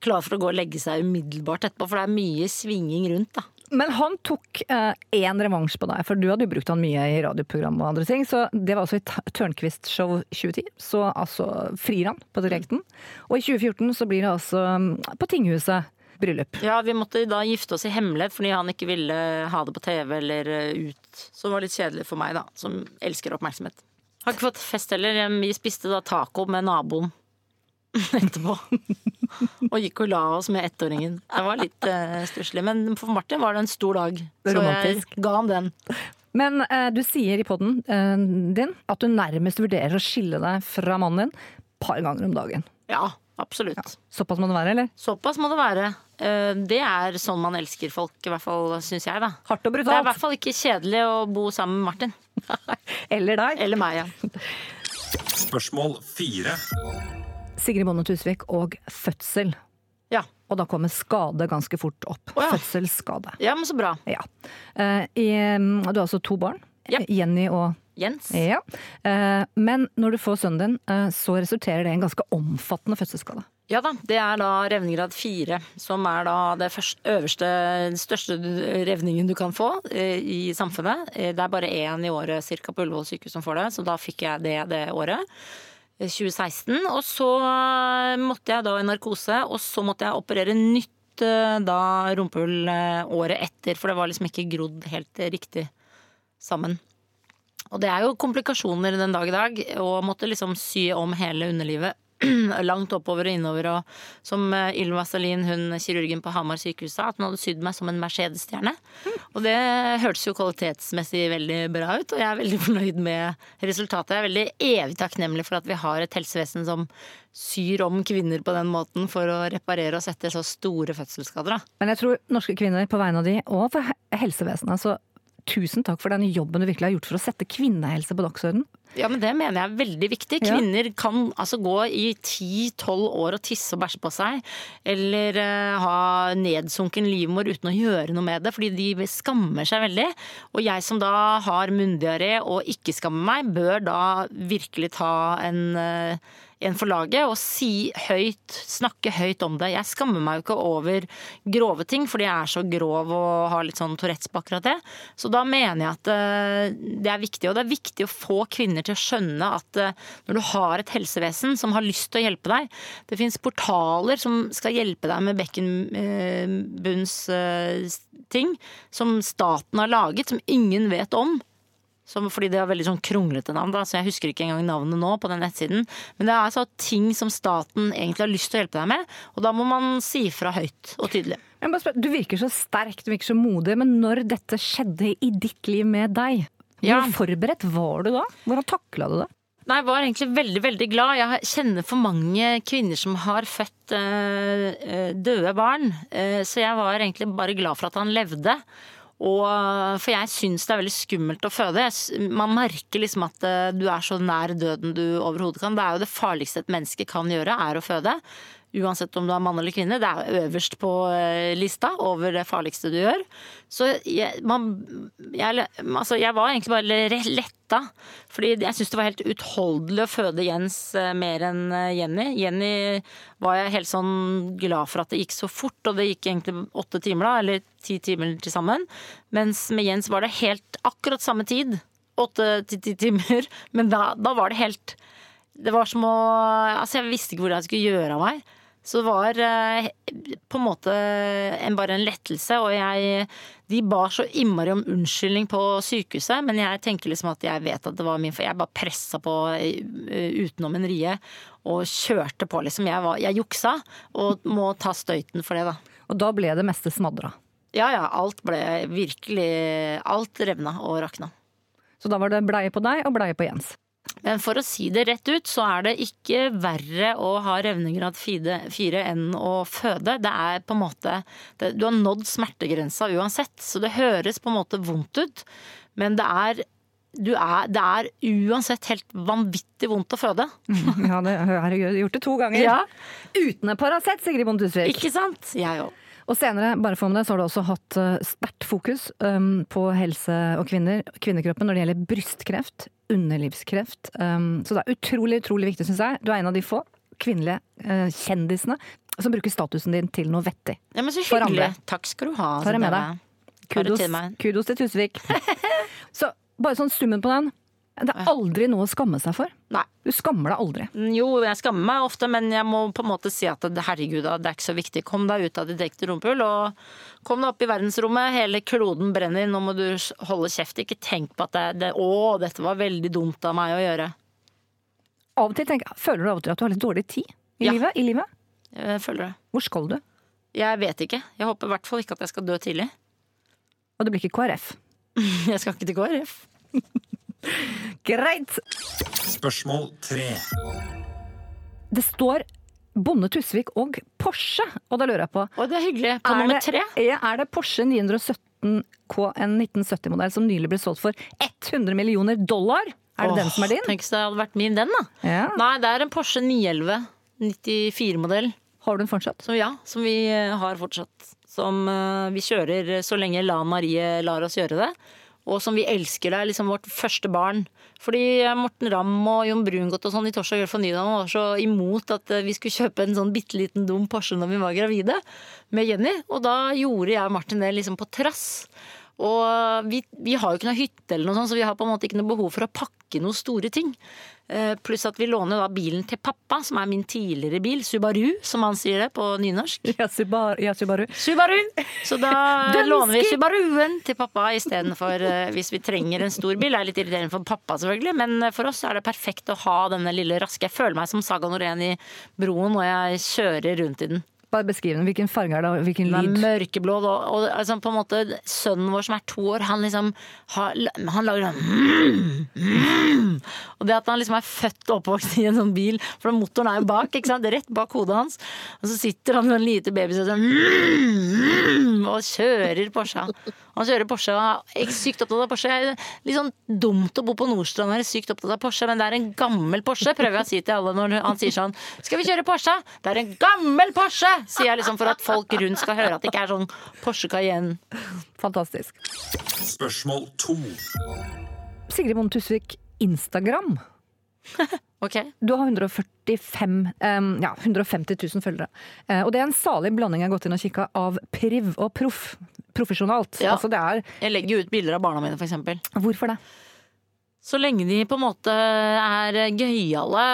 klar for å gå og legge seg umiddelbart etterpå, for det er mye svinging rundt, da. Men han tok én revansj på deg, for du hadde jo brukt han mye i radioprogram og andre ting. Så det var altså i Ta- Tørnquist Show 2010. Så altså frir han på direkten. Og i 2014 så blir det altså mm, på Tinghuset bryllup. Ja, vi måtte da gifte oss i hemmelighet fordi han ikke ville ha det på TV eller eh, ut. Så det var litt kjedelig for meg, da, som elsker oppmerksomhet. Har ikke fått fest heller. Vi spiste da taco med naboen etterpå. Og gikk og la oss med ettåringen. Det var litt uh, stusslig. Men for Martin var det en stor dag. Så jeg ga han den. Men uh, du sier i poden uh, din at du nærmest vurderer å skille deg fra mannen din et par ganger om dagen. Ja, absolutt. Såpass må det være, eller? Såpass må det være. Eh, Det er sånn man elsker folk, i hvert fall syns jeg, da. Hardt og Det er i hvert fall ikke kjedelig å bo sammen med Martin. Eller deg. Eller meg, ja. Spørsmål fire. Sigrid Bonde Tusvik og fødsel. Ja. Og da kommer skade ganske fort opp. Oh, ja. Fødselsskade. ja, men så bra. Ja. Eh, i, mm, du har altså to barn. Ja. Jenny og Jens. Ja. Eh, men når du får sønnen din, så resulterer det i en ganske omfattende fødselsskade. Ja da, det er da revnegrad 4, som er da det første, øverste, den største revningen du kan få eh, i samfunnet. Eh, Det er bare én i året cirka på Ullevål sykehus som får det, så da fikk jeg det det året. eh, 2016. Og så eh, måtte jeg da i narkose, og så måtte jeg operere nytt eh, da rumpehull eh, året etter, for det var liksom ikke grodd helt eh, riktig sammen. Og det er jo komplikasjoner den dag i dag, og måtte liksom sy om hele underlivet. Langt oppover og innover, og som eh, Ylva Salin, hun kirurgen på Hamar sykehus sa, at hun hadde sydd meg som en Mercedes-stjerne. Og det hørtes jo kvalitetsmessig veldig bra ut, og jeg er veldig fornøyd med resultatet. Jeg er veldig evig takknemlig for at vi har et helsevesen som syr om kvinner på den måten for å reparere oss etter så store fødselsskader. Men jeg tror norske kvinner på vegne av de, og for helsevesenet, så tusen takk for den jobben du virkelig har gjort for å sette kvinnehelse på dagsordenen. Ja, men det mener jeg er veldig viktig. Kvinner kan altså gå i 10-12 år og tisse og bæsje på seg, eller uh, ha nedsunken livmor uten å gjøre noe med det, fordi de skammer seg veldig. Og jeg som da har munndiaré og ikke skammer meg, bør da virkelig ta en eh, en for laget og si høyt, snakke høyt om det. Jeg skammer meg jo ikke over grove ting, fordi jeg er så grov og har litt sånn Tourettes på akkurat det. Så da mener jeg at eh, det er viktig, og det er viktig å få kvinner til å skjønne at eh, når du har et helsevesen som har lyst til å hjelpe deg, det fins portaler som skal hjelpe deg med bekkenbunnsting, som staten har laget, som ingen vet om. Som, fordi det har veldig sånn kronglete navn, da, så jeg husker ikke engang navnet nå på den nettsiden. Men det er altså ting som staten egentlig har lyst til å hjelpe deg med, og da må man si fra høyt og tydelig. Spør, du virker så sterk, du virker så modig, men når dette skjedde i ditt liv med deg, hvor Ja. forberedt var du da? Hvordan takla du det? Nei, jeg var egentlig veldig, veldig glad. Jeg kjenner for mange kvinner som har født eh, døde barn. Eh, så jeg var egentlig bare glad for at han levde. Og, for jeg syns det er veldig skummelt å føde. Man merker liksom at eh, du er så nær døden du overhodet kan. Det er jo det farligste et menneske kan gjøre, er å føde. Uansett om du er mann eller kvinne. Det er øverst på eh, lista over det farligste du gjør. Så jeg, man, jeg, altså jeg var egentlig bare re- letta. Fordi jeg syntes det var helt utholdelig å føde Jens eh, mer enn eh, Jenny. Jenny var jeg helt sånn glad for at det gikk så fort, og det gikk egentlig åtte timer da, eller ti timer til sammen. Mens med Jens var det helt akkurat samme tid. Åtte til ti timer. Men da, da var det helt Det var som å Altså, jeg visste ikke hvordan jeg skulle gjøre av meg. Så det var eh, på en måte bare en lettelse, og jeg De ba så innmari om unnskyldning på sykehuset, men jeg tenker liksom at jeg vet at det var min feil. Jeg bare pressa på eh, utenom en rie og kjørte på, liksom. Jeg, var, jeg juksa, og må ta støyten for det, da. Og da ble det meste smadra. Ja ja, alt ble virkelig Alt revna og rakna. Så da var det bleie på deg og bleie på Jens. Men for å si det rett ut, så er det ikke verre å ha revnegrad 4 enn å føde. Det er på en måte det, Du har nådd smertegrensa uansett, så det høres på en måte vondt ut. Men det er, du er, det er uansett helt vanvittig vondt å føde. Ja, det, herregud, jeg gjort det to ganger. Ja. Uten Paracet, Sigrid Bonde Tusvik. Ikke sant? Jeg òg. Og senere, bare for med det, så har du også hatt eh, sterkt fokus um, på helse og kvinner, kvinnekroppen når det gjelder brystkreft, underlivskreft. Um, så det er utrolig, utrolig viktig, syns jeg. Du er en av de få kvinnelige eh, kjendisene som bruker statusen din til noe vettig. Ja, men så hyggelig. Takk skal du ha. Tar det med deg. Kudos, kudos til Tusvik. så bare sånn summen på den. Det er aldri noe å skamme seg for. Nei. Du skammer deg aldri. Jo, jeg skammer meg ofte, men jeg må på en måte si at herregud, det er ikke så viktig. Kom deg ut av ditt ekte rumpehull, og kom deg opp i verdensrommet. Hele kloden brenner, nå må du holde kjeft. Ikke tenk på at det, det Å, dette var veldig dumt av meg å gjøre. Av og til tenker, Føler du av og til at du har litt dårlig tid i, Ja. livet, i livet? Jeg føler det. Hvor skal du? Jeg vet ikke. Jeg håper i hvert fall ikke at jeg skal dø tidlig. Og det blir ikke KrF. Jeg skal ikke til KrF. Greit! Spørsmål tre. Det står Bonde Tusvik og Porsche, og da lurer jeg på Og det er hyggelig. På er nummer det, tre. Det, er det Porsche 917 K, en 1970-modell som nylig ble solgt for 100 millioner dollar? Er det den som er din? Tenk hvis det hadde vært min, den, da. Ja. Nei, det er en Porsche 911 94-modell. Har du den fortsatt? Som, ja, som vi eh, har fortsatt. Som uh, vi kjører så lenge Lan Marie lar oss gjøre det. Og som vi elsker. Er liksom vårt første barn. Fordi eh, Morten Ramm og Jon Brungot og sånn i Torsdag kveld for Nydalen var så imot at eh, vi skulle kjøpe en sånn bitte liten dum Porsche når vi var gravide med Jenny. Og da gjorde jeg Martin det liksom på trass. Og vi, vi har jo ikke noe hytte, eller noe sånt, så vi har på en måte ikke noe behov for å pakke noen store ting. Eh, Pluss at vi låner da bilen til pappa, som er min tidligere bil. Subaru, som han sier det på nynorsk. Ja, Subaru. Ja, Subaru. Subaru! Så da låner vi Subaruen til pappa istedenfor uh, hvis vi trenger en stor bil. Det er litt irriterende for pappa, selvfølgelig, men eh, for oss er det perfekt å ha denne lille raske. Jeg føler meg som Saga Norén i Broen når jeg kjører rundt i den. Bare beskriv den. Hvilken farge er det, og hvilken Den er mørkeblå. Og, og altså, på en måte, sønnen vår som er to år, han liksom har, Han lager sånn mm. Og det at han liksom er født og oppvokst i en sånn bil, for motoren er jo bak, ikke sant? rett bak hodet hans, og så sitter han med en lite baby sånn mm, og kjører Porsche. Han kjører Porsche og er sykt opptatt av Porsche. Det er Litt sånn dumt å bo på Nordstrand og være sykt opptatt av Porsche, men det er en gammel Porsche, prøver jeg å si til alle når han sier sånn Skal vi kjøre Porsche? Det er en gammel Porsche! Sier jeg liksom for at folk rundt skal høre at det ikke er sånn Porsche Cayenne. Fantastisk. Spørsmål to. Sigrid Bonde Tusvik, Instagram. Ok? Du har 145, um, ja, 150 000 følgere. Uh, og det er en salig blanding jeg har gått inn og kikka av priv og proff. Profesjonalt. Ja. Altså det er Jeg legger jo ut bilder av barna mine, for eksempel. Hvorfor det? Så lenge de på en måte er gøyale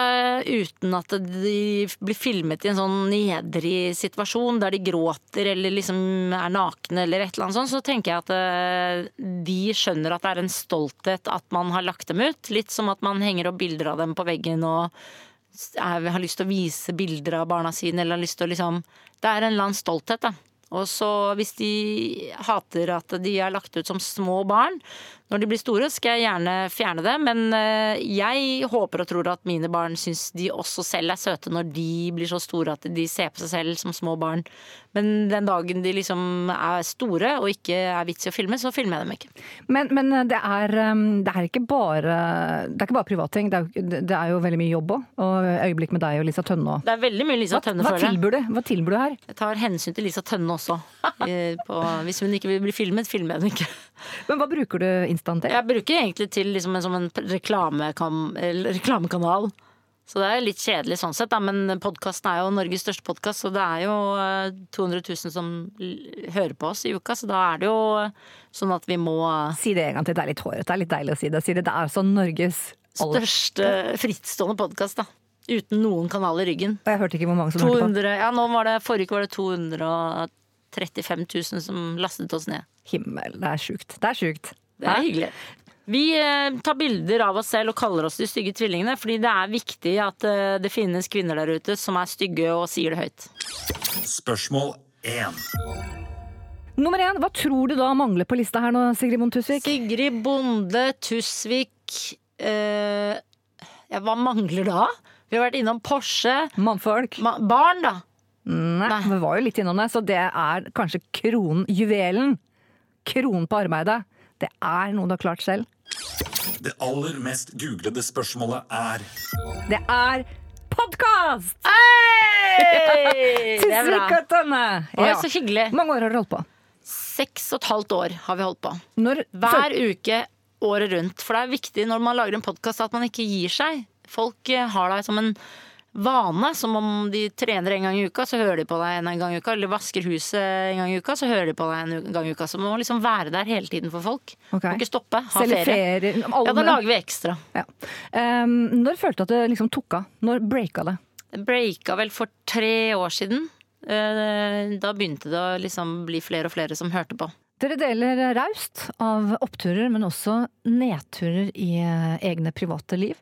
uten at de blir filmet i en sånn nedrig situasjon der de gråter eller liksom er nakne eller et eller annet sånt, så tenker jeg at eh, de skjønner at det er en stolthet at man har lagt dem ut. Litt som at man henger opp bilder av dem på veggen og har lyst til å vise bilder av barna sine eller har lyst til å liksom Det er en eller annen stolthet, da. Og så hvis de hater at de er lagt ut som små barn, Når de blir store, skal jeg gjerne fjerne det, men eh, jeg håper og tror at mine barn syns de også selv er søte når de blir så store at de ser på seg selv som små barn. Men den dagen de liksom er store og ikke er vits i å filme, så filmer jeg dem ikke. Men, men det, er, um, det er ikke bare Det er ikke bare privatting. Det, det er jo veldig mye jobb òg. Og øyeblikk med deg og Lisa Tønne òg. Det er veldig mye Lisa Hva, Tønne, hva føler jeg. Hva tilbyr du her? Jeg tar hensyn til Lisa Tønne også. På, hvis hun ikke vil bli filmet, filmer jeg henne ikke. Men hva bruker du Instaen til? Jeg bruker egentlig til liksom en, som en reklamekam, reklamekanal. Så det er litt kjedelig sånn sett, da. men podkasten er jo Norges største podkast, så det er jo eh, 200 000 som hører på oss i uka, så da er det jo sånn at vi må Si det en gang til, det er litt hårete. Det er litt deilig å si det. Si det. Det er altså Norges aller Største frittstående podkast, da. Uten noen kanal i ryggen. Og jeg hørte ikke hvor mange som hørte på. 200, ja, nå var det, Forrige uke var det 235 000 som lastet oss ned. Himmel, det er sjukt. Det er sjukt. Det er hyggelig. Vi eh, tar bilder av oss selv og kaller oss de stygge tvillingene, fordi det er viktig at eh, det finnes kvinner der ute som er stygge og sier det høyt. Spørsmål 1. Nummer én, hva tror du da mangler på lista her nå, Sigrid Bonde Tusvik? Sigrid Bonde Tusvik eh, ja, Hva mangler da? Vi har vært innom Porsche. Mannfolk? Ma barn, da. Nei, Nei. vi var jo litt innom det, så det er kanskje kronen, juvelen. Kronen på arbeidet. Det er noe du har klart selv. Det aller mest googlede spørsmålet er Det er podkast! Hey! Det er bra. Tusvik Tønne! Så hyggelig. Hvor mange år har dere holdt på? Seks og et halvt år har vi holdt på. Når, Hver uke året rundt. For det er viktig når man lager en podkast at man ikke gir seg. Folk eh, har deg som en vane. Som om de trener en gang i uka, så hører de på deg en gang i uka. Eller vasker huset en gang i uka, så hører de på deg en gang i uka. Så man må liksom være der hele tiden for folk. Okay. Må ikke stoppe. Ha Selv ferie. ferier Ja, da lager vi ekstra. Ja. Um, når følte du at det liksom tok av? Når breaka det? Det breaka vel for tre år siden. Eh, Da begynte det å liksom bli flere og flere som hørte på. Dere deler raust av oppturer, men også nedturer i eh, egne private liv.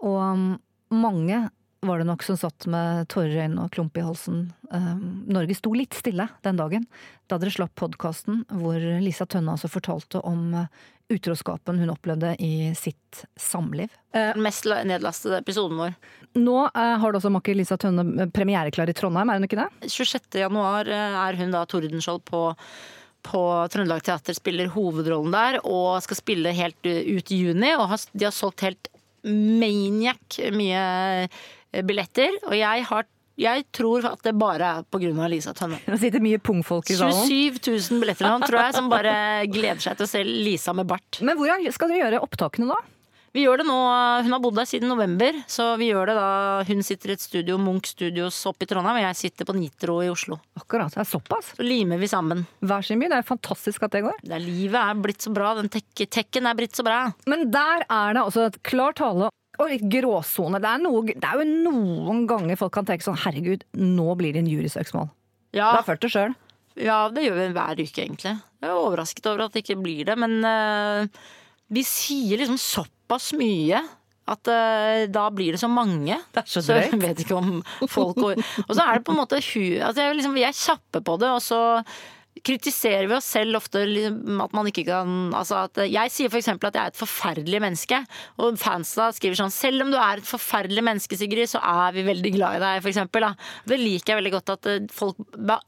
Og um, mange var det nok som satt med tårer i øynene og klump i halsen. Um, Norge sto litt stille den dagen da dere slapp podkasten hvor Lisa Tønne altså fortalte om eh, utroskapen hun opplevde i sitt samliv. Eh, Den mest nedlastede episoden vår. nå eh, har du også makker Lisa Tønne premiereklar i Trondheim, er hun ikke det? 26. januar eh, er hun da Tordenskjold på, på Trøndelag Teater, spiller hovedrollen der og skal spille helt ut i juni. Og de har solgt helt maniac mye eh, billetter. Og jeg, har, jeg tror at det bare er av Lisa Tønne. Det sitter mye pungfolk i salen. 27 000 billetter nå, tror jeg, som bare gleder seg til å se Lisa med bart. Men hvordan skal dere gjøre opptakene da? Vi gjør det nå, Hun har bodd der siden november, så vi gjør det da hun sitter i et studio, Munch Studios oppe i Trondheim, og jeg sitter på Nitro i Oslo. Akkurat, det er såpass. Så limer vi sammen. Hver sin by. Det er fantastisk at det går. Det er, livet er blitt så bra. Den tekken er blitt så bra. Men der er det altså et klar tale og litt gråsone. Det, er det er jo noen ganger folk kan tenke sånn herregud, nå blir det en jurysøksmål. Ja, Du har følt det sjøl. ja, det gjør vi hver uke, egentlig. Jeg er overrasket over at det ikke blir det, men uh, vi sier liksom såpass mye. At uh, da blir det så mange. Det er så Så jeg vet ikke om folk Og så er det på en måte. Altså jeg, liksom, vi er kjappe på det, og så kritiserer vi oss selv ofte liksom, at man ikke kan altså at Jeg sier f.eks. at jeg er et forferdelig menneske, og fansa skriver sånn Selv om du er et forferdelig menneske, Sigrid, så er vi veldig glad i deg, da. Det liker jeg veldig godt at eh, folk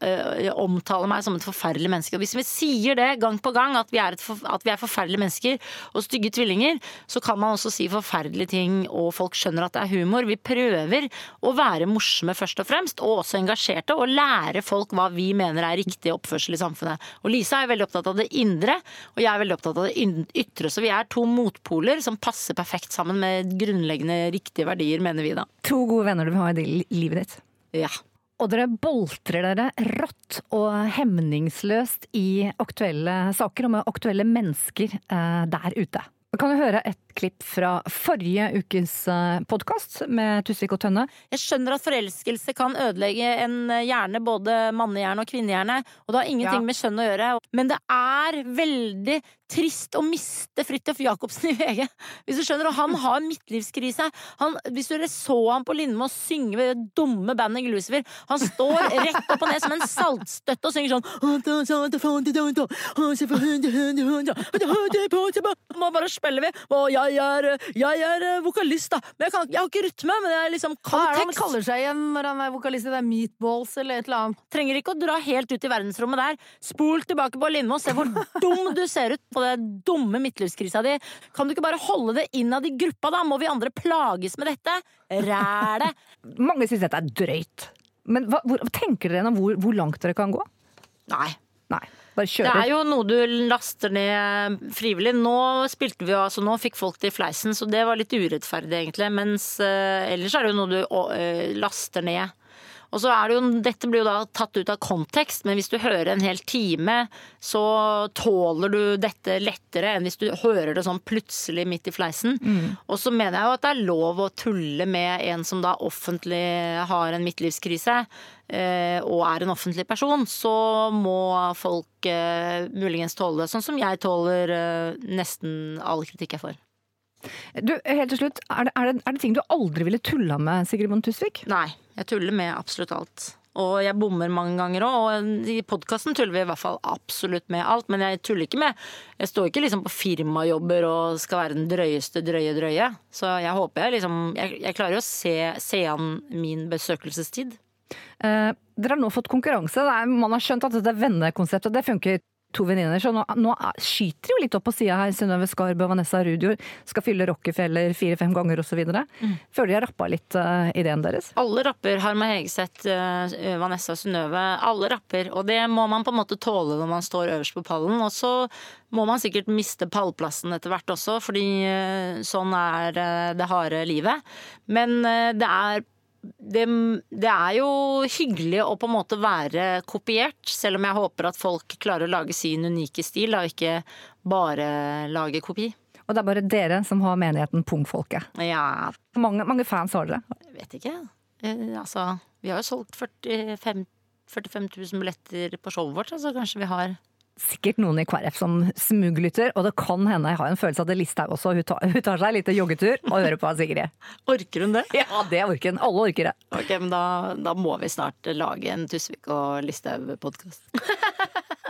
eh, omtaler meg som et forferdelig menneske. Og hvis vi sier det gang på gang, at vi, er for, at vi er forferdelige mennesker og stygge tvillinger, så kan man også si forferdelige ting, og folk skjønner at det er humor. Vi prøver å være morsomme først og fremst, og også engasjerte, og lære folk hva vi mener er riktig oppførsel i samfunnet. Og Lisa er veldig opptatt av det indre, og jeg er veldig opptatt av det ytre. Så vi er to motpoler som passer perfekt sammen med grunnleggende riktige verdier, mener vi da. To gode venner du vil ha i livet ditt. Ja. Og dere boltrer dere rått og hemningsløst i aktuelle saker og med aktuelle mennesker eh, der ute. Kan du høre et klipp fra forrige ukes podkast med Tusvik og Tønne? Jeg skjønner at forelskelse kan ødelegge en hjerne, både mannehjerne og kvinnehjerne, og det har ingenting Ja. med kjønn å gjøre. Men det er veldig trist å miste Fridtjof Jacobsen i VG. Hvis du skjønner, og han har midtlivskrise. Han, hvis du så han på Lindmo synge med det dumme bandet Glucifer, han står rett opp og ned som en saltstøtte og synger sånn Må bare spiller vi, og jeg er, jeg er eh, vokalist, da. Men jeg, kan, jeg har ikke rytme, men jeg er liksom Hva er det han kaller seg igjen når han er vokalist? Det er Meatballs eller et eller annet. Trenger ikke å dra helt ut i verdensrommet der. Spol tilbake på Lindmo, se hvor dum du ser ut på det dumme midtlivskrisa di. Kan du ikke bare holde det innad i gruppa, da? Må vi andre plages med dette? Ræle! Mange syns dette er drøyt. Men hva, hvor, tenker dere gjennom hvor, hvor langt dere kan gå? Nei. Nei, bare Det er jo noe du laster ned frivillig. Nå spilte vi jo, altså nå fikk folk i fleisen, så det var litt urettferdig egentlig. Mens eh, ellers er det jo noe du eh, laster ned. Og så er det jo, Dette blir jo da tatt ut av kontekst, men hvis du hører en hel time, så tåler du dette lettere enn hvis du hører det sånn plutselig midt i fleisen. Og så mener jeg jo at det er lov å tulle med en som da offentlig har en midtlivskrise, eh, og er en offentlig person, så må folk eh, muligens tåle det. Sånn som jeg tåler eh, nesten all kritikk jeg får. Du, helt til slutt, er det, er, det, er det ting du aldri ville tulla med, Sigrid Bonde Tusvik? Nei, jeg tuller med absolutt alt. Og jeg bommer mange ganger òg, og i podkasten tuller vi i hvert fall absolutt med alt. Men jeg tuller ikke med Jeg står ikke liksom på firmajobber og skal være den drøyeste drøye drøye. Så jeg håper jeg liksom Jeg, jeg klarer å se, se an min besøkelsestid. Eh, dere har nå fått konkurranse. Man har skjønt at dette vennekonseptet det funker to venninner. Så nå, nå er- skyter det jo litt opp på sida her. Synnøve Skarb og Vanessa Rudior skal fylle Rockefeller fire-fem ganger osv. Mm. Føler de har rappa litt uh, ideen deres? Alle rapper. Harma Hegeseth, uh, Vanessa Synnøve. Alle rapper. Og det må man på en måte tåle når man står øverst på pallen. Og så må man sikkert miste pallplassen etter hvert også, fordi uh, sånn er eh, det harde livet. Men eh, det er det, det er jo hyggelig å på en måte være kopiert, selv om jeg håper at folk klarer å lage sin unike stil, og ikke bare lage kopi. Og det er bare dere som har menigheten Pungfolket. Ja, Hvor mange, mange fans har dere? jeg vet ikke. Eh, altså, vi har jo solgt 45, 45 000 billetter på showet vårt, altså kanskje vi har Sikkert noen i KrF som smuglytter, og det kan hende jeg har en følelse av at Listhaug også. Hun tar, hun tar seg en liten joggetur og hører på Sigrid. Orker hun det? Ja, det orker hun. Alle orker det. Ok, men da, da må vi snart lage en Tusvik og Listhaug-podkast.